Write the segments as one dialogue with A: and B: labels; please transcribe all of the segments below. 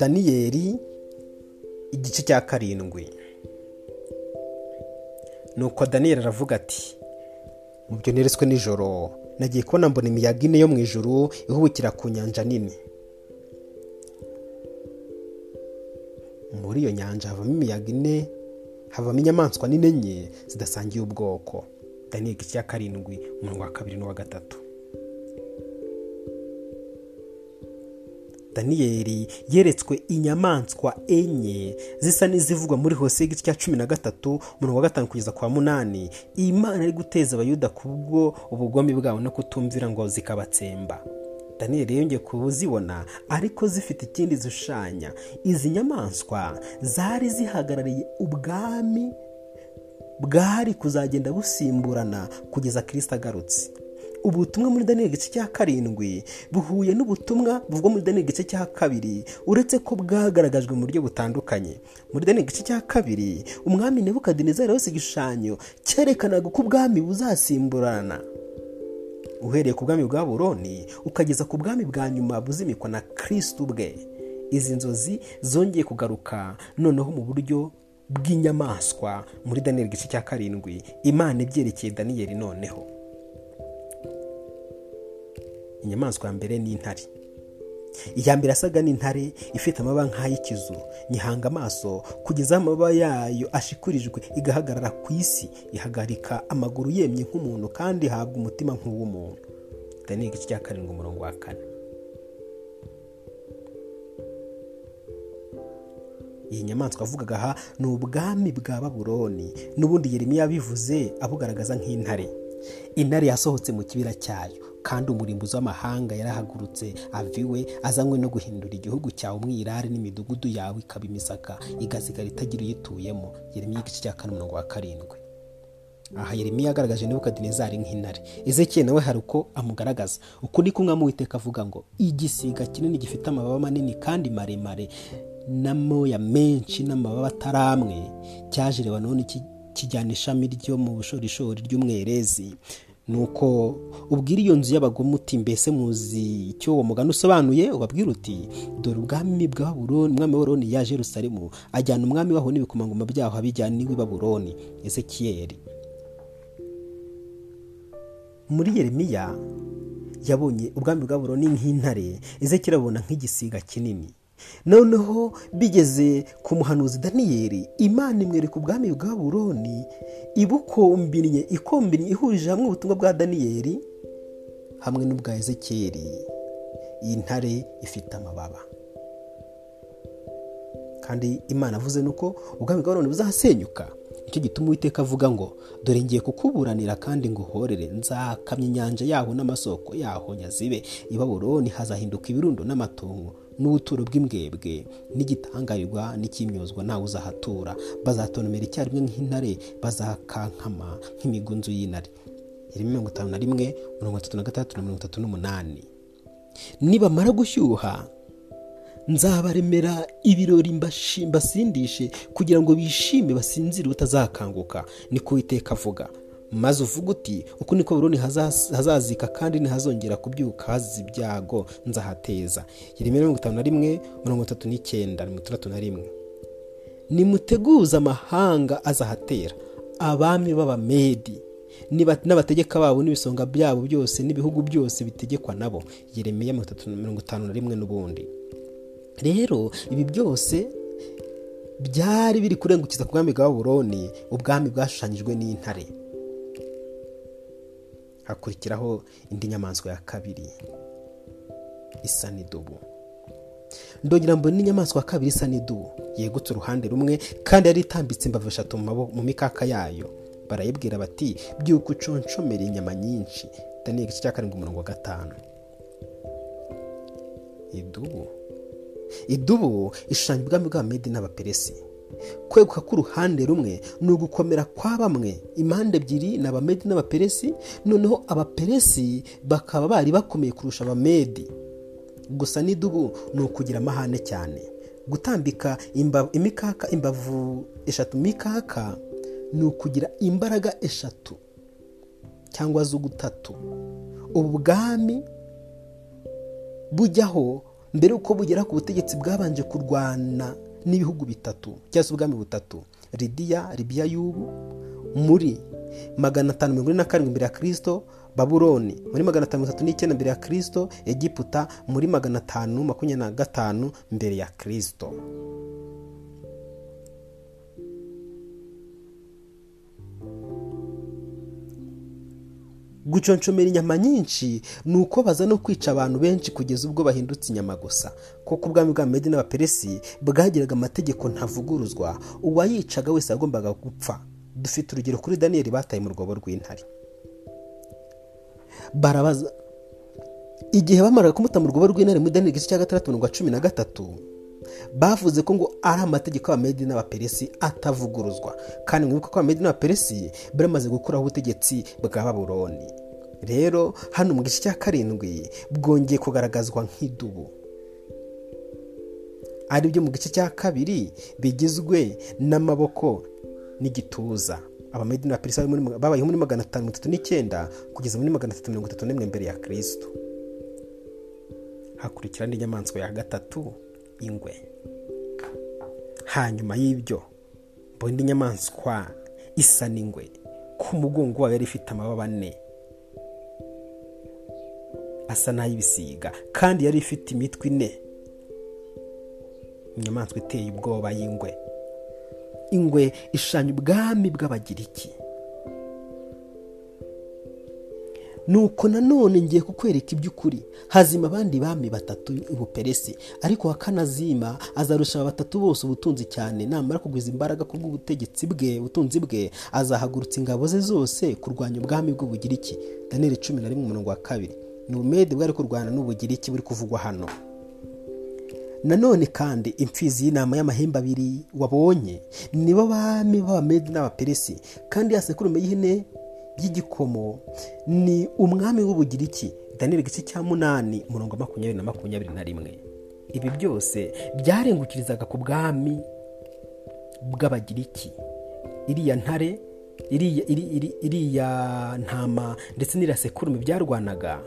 A: daniyeli igice cya karindwi. Nuko daniyeli aravuga ati mu byo neretswe nijoro nagiye kubona mbona imiyaga ine yo mu ijuru ihubukira ku nyanja nini. Muri iyo nyanja havamo imiyaga ine havamo inyamaswa nini enye zidasangiye ubwoko. Daniyeli igice cya karindwi umurongo wa kabiri n'uwa gatatu. Daniyeli yeretswe inyamaswa enye zisa n'izivugwa muri hose igice cya cumi na gatatu umurongo wa gatanu kugeza kwa munani. Iyi mana ari guteza abayuda kubwo ubugome bwabo no kutumvira ngo zikabatsemba. Daniyeli yongeye kuzibona ariko zifite ikindi zishushanya. Izi nyamaswa zari zihagarariye ubwami bwari kuzagenda busimburana kugeza kirisita agarutse. Ubutumwa muri daniyeli igice cya karindwi buhuye n'ubutumwa buvugwa muri daniyeli igice cya kabiri uretse ko bwagaragajwe mu buryo butandukanye. Muri daniyeli igice cya kabiri umwami nebukadinezari wese igishushanyo cyerekanaga uko ubwami buzasimburana. Uhereye ku bwami bwa buroni ukageza ku bwami bwa nyuma buzimikwa na kirisiti ubwe. Izi nzozi zongeye kugaruka noneho mu buryo bw'inyamaswa muri daniyeli igice cya karindwi. Imana ibyerekeye daniyeli noneho. Inyamaswa ya mbere ni intare. Iya mbere asaga n'intare ifite amababa nk'ay'ikizu nyihanga amaso kugeza aho amababa yayo ashikurijwe igahagarara ku isi ihagarika amaguru yemye nk'umuntu kandi ihabwa umutima nk'uw'umuntu. Daniyeli igice cya karindwi umurongo wa kane. Iyi nyamaswa avugaga aha ni ubwami bwa baburoni n'ubundi yeremiya yabivuze abugaragaza nk'intare. Intare yasohotse mu kibira cyayo. Kandi umurimbuzi w'amahanga yarahagurutse aviwe azanywe no guhindura igihugu cyawe umwirare n'imidugudu yawe ikaba imisaka igasigara itagira uyituyemo yeremiya igice cya kane umurongo wa karindwi. Aha yeremiya yagaragaje nebukadinezari nk'intare. Ezekiyeli nawe hari uko amugaragaza. Uku ni kumwe witeka avuga ngo igisiga kinini gifite amababa manini kandi maremare n'amoya menshi n'amababa atari amwe cyaje reba none kijyana ishami ryo mu bushorishori ry'umwerezi. Nuko ubwira iyo nzu y'abagome uti mbese muzi icyo uwo mugani usobanuye? Ubabwira uti dore ubwami bwa baburoni umwami wa baburoni yaje Yerusalemu ajyana umwami waho n'ibikomangoma byaho abijyana n'iwi baburoni ezekiyeli. Muri yeremiya yabonye ubwami bwa baburoni nk'intare ezekiyeli abona nk'igisiga kinini. Noneho bigeze ku muhanuzi daniyeli imana imwereka ubwami bwa buroni ibukombinnye ikombinye ihurije hamwe ubutumwa bwa daniyeli hamwe n'ubwa ezekiyeli iyi ntare ifite amababa. Kandi imana avuze nuko ubwami bwa buroni buzasenyuka. Nicyo gituma uwiteka avuga ngo dore ngiye kukuburanira kandi ngo uhorere nzakamya inyanja yaho n'amasoko yaho nyazibe. I baburoni hazahinduka ibirundo n'amatungo. N'ubuturo bw'imbwebwe n'igitangarirwa n'icyimyozwa ntawe uzahatura. Bazatontomera icyarimwe nk'intare bazakankama nk'imigunzu y'intare. Mirongo itanu na rimwe mirongo itatu na gatandatu na mirongo itatu n'umunani. Nibamara gushyuha nzabaremera ibirori mbasindishe kugira ngo bishime basinzire batazakanguka niko uwiteka avuga. Maze uvuga uti uku niko buruni hazazika kandi ntihazongera kubyuka hazize ibyago nzahateza. Yari mirongo itanu na rimwe mirongo itatu n'icyenda mirongo itandatu na rimwe. Nimuteguze amahanga azahatera abami b'abamedi n'abategeka babo n'ibisonga byabo byose n'ibihugu byose bitegekwa nabo. Yeremiya mirongo itanu na rimwe n'ubundi. Rero ibi byose byari biri kurengukiza ku bwami bwa buroni ubwami bwashushanyijwe n'intare. Hakurikiraho indi nyamaswa ya kabiri isa n'idubu. Ndongera mbona n'inyamaswa ya kabiri isa n'idubu. Yegutse uruhande rumwe kandi yari itambitse imbavu eshatu mu mikaka yayo. Barayibwira bati byuka uconshomere inyama nyinshi. Daniyeli igice cya karindwi umurongo wa gatanu. Idubu? Idubu ishushanya ubwami bwa medi n'abaperesi kweguka k'uruhande rumwe ni ugukomera kwa bamwe. Impande ebyiri ni abamedi n'abaperesi noneho abaperesi bakaba bari bakomeye kurusha abamedi. Gusa n'idubu ni ukugira amahane cyane. Gutambika imikaka imbavu eshatu mikaka ni ukugira imbaraga eshatu cyangwa z'ugutatu. Ubu bwami bujyaho mbere y'uko bugera ku butegetsi bwabanje kurwana. N'ibihugu bitatu cyangwa se ubwami butatu lidiya libiya y'ubu muri magana atanu mirongo ine na karindwi mbere ya kirisito babuloni muri magana atanu mirongo itatu n'icyenda mbere ya kirisito egiputa muri magana atanu makumyabiri na gatanu mbere ya kirisito guconshomera inyama nyinshi ni uko baza no kwica abantu benshi kugeza ubwo bahindutse inyama gusa. Kuko ubwami bwa medi n'abaperesi bwagiraga amategeko ntavuguruzwa. Uwayicaga wese yagombaga gupfa. Dufite urugero kuri daniyeli bataye mu rwobo rw'intare. Barabaza igihe bamaraga kumuta mu rwobo rw'intare muri daniyeli igice cya gatandatu mirongo cumi na gatatu bavuze ko ngo ari amategeko y'abamedi n'abaperesi atavuguruzwa. Kandi mwibuke ko abamedi n'abaperesi bari bamaze gukuraho ubutegetsi bwa baburoni rero hano mu gice cya karindwi bwongeye kugaragazwa nk'idubu. Ari byo mu gice cya kabiri bigizwe n'amaboko n'igituza. Abamedi n'abaperesi babayeho muri magana atanu mirongo itatu n'icyenda kugeza muri magana atatu mirongo itatu n'imwe mbere ya kirisito hakurikira n'inyamaswa ya gatatu. Ingwe. Hanyuma y'ibyo mbona indi nyamaswa isa n'ingwe ku mugongo wayo yari ifite amababa ane. Asa n'ay'ibisiga kandi yari ifite imitwe ine. Inyamaswa iteye ubwoba y'ingwe. Ingwe ishanya ubwami bw'abagiriki. Nuko nanone ngiye kukwereka iby'ukuri. Hazima abandi bami batatu ubuperesi ariko wakanazima azarusha aba batatu bose ubutunzi cyane. Namara kugwiza imbaraga ku bw'ubutegetsi bwe ubutunzi bwe azahagurutsa ingabo ze zose kurwanya ubwami bw'ubugiriki. Daniyeli cumi na rimwe umurongo wa kabiri. Ni umwede bwari kurwana n'ubugiriki buri kuvugwa hano. Nanone kandi imfizi y'inama y'amahembe abiri wabonye nibo bami b'abamedi n'abaperesi. Kandi ya sekurume y'ihene y'igikomo ni umwami w'ubugiriki daniyeli igice cya munani umurongo makumyabiri na makumyabiri na rimwe. Ibi byose byarengukirizaga ku bwami bw'abagiriki. Iriya ntare iriya ntama ndetse n'iriya sekurume byarwanaga.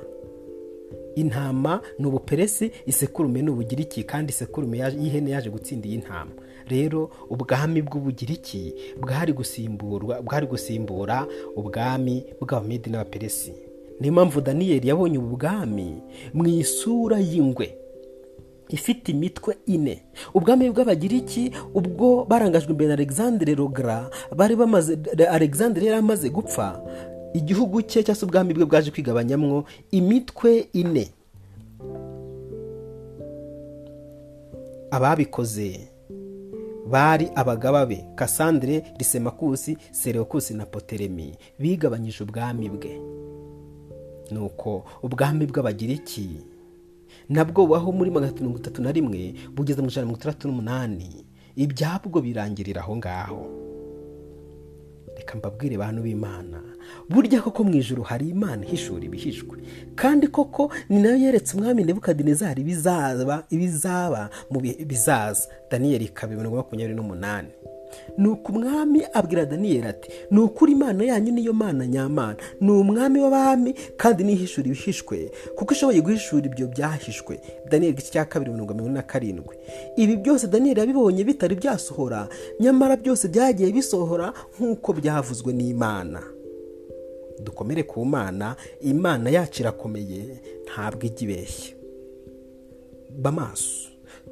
A: Intama ni ubuperesi isekurume ni ubugiriki kandi isekurume y'ihene yaje gutsinda iyi ntama. Rero ubwami bw'ubugiriki bwari gusimburwa bwari gusimbura ubwami bw'abamedi n'abaperesi. Niyo mpamvu daniyeli yabonye ubu bwami mu isura y'ingwe ifite imitwe ine. Ubwami bw'abagiriki ubwo barangajwe imbere na alexandre rogra bari bamaze alexandre yari amaze gupfa igihugu cye cyangwa se ubwami bwe bwaje kwigabanyamwo imitwe ine. Ababikoze bari abagaba be kasandire risemakusi sereokusi na poteremi bigabanyije ubwami bwe. Nuko ubwami bw'abagiriki nabwo bubaho muri magana mirongo itatu na rimwe bugeze mu ijana mirongo itandatu n'umunani. Ibyabwo birangirira aho ngaho. Reka mbabwire bantu b'imana. Burya koko mu ijoro hari imana ihishura ibihishwe. Kandi koko ni na yo yeretse umwami nebukadinezari ibizaba ibizaba mu bihe bizaza daniyeli kabiri mirongo makumyabiri n'umunani. Ni uko umwami abwira daniyeli ati ni ukuri imana yanyu niyo mana nyamana. Ni umwami w'abami kandi n'ihishura ibihishwe kuko ishoboye guhishura ibyo byahishwe. Daniyeli igice cya kabiri mirongo mirongo na karindwi. Ibi byose daniyeli yabibonye bitari byasohora nyamara byose byagiye bisohora nk'uko byavuzwe n'imana. Dukomere ku mana imana yacu irakomeye ntabwo ijya ibeshya. Bamaso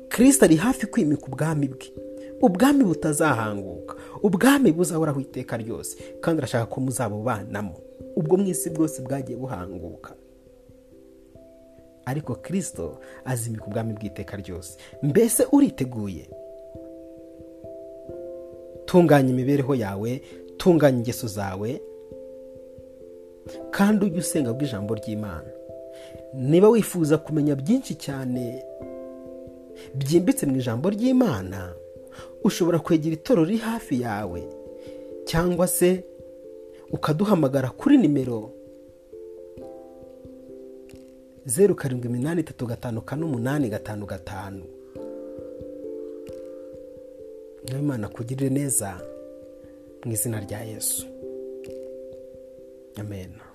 A: kirisita ari hafi kwimika ubwami bwe. Ubwami butazahanguka. Ubwami buzahoraho iteka ryose kandi arashaka ko muzabubanamo. Ubwo mu isi bwose bwagiye buhanguka. Ariko kirisito azimika ubwami bw'iteka ryose. Mbese uriteguye? Tunganya imibereho yawe tunganya ingeso zawe kandi ujye usenga bw'ijambo ry'imana. Niba wifuza kumenya byinshi cyane byimbitse mu ijambo ry'imana ushobora kwegera itorero riri hafi yawe cyangwa se ukaduhamagara kuri nimero zeru karindwi iminani itatu gatanu kane umunani gatanu gatanu. Imana kugirire neza mu izina rya yesu. Amen.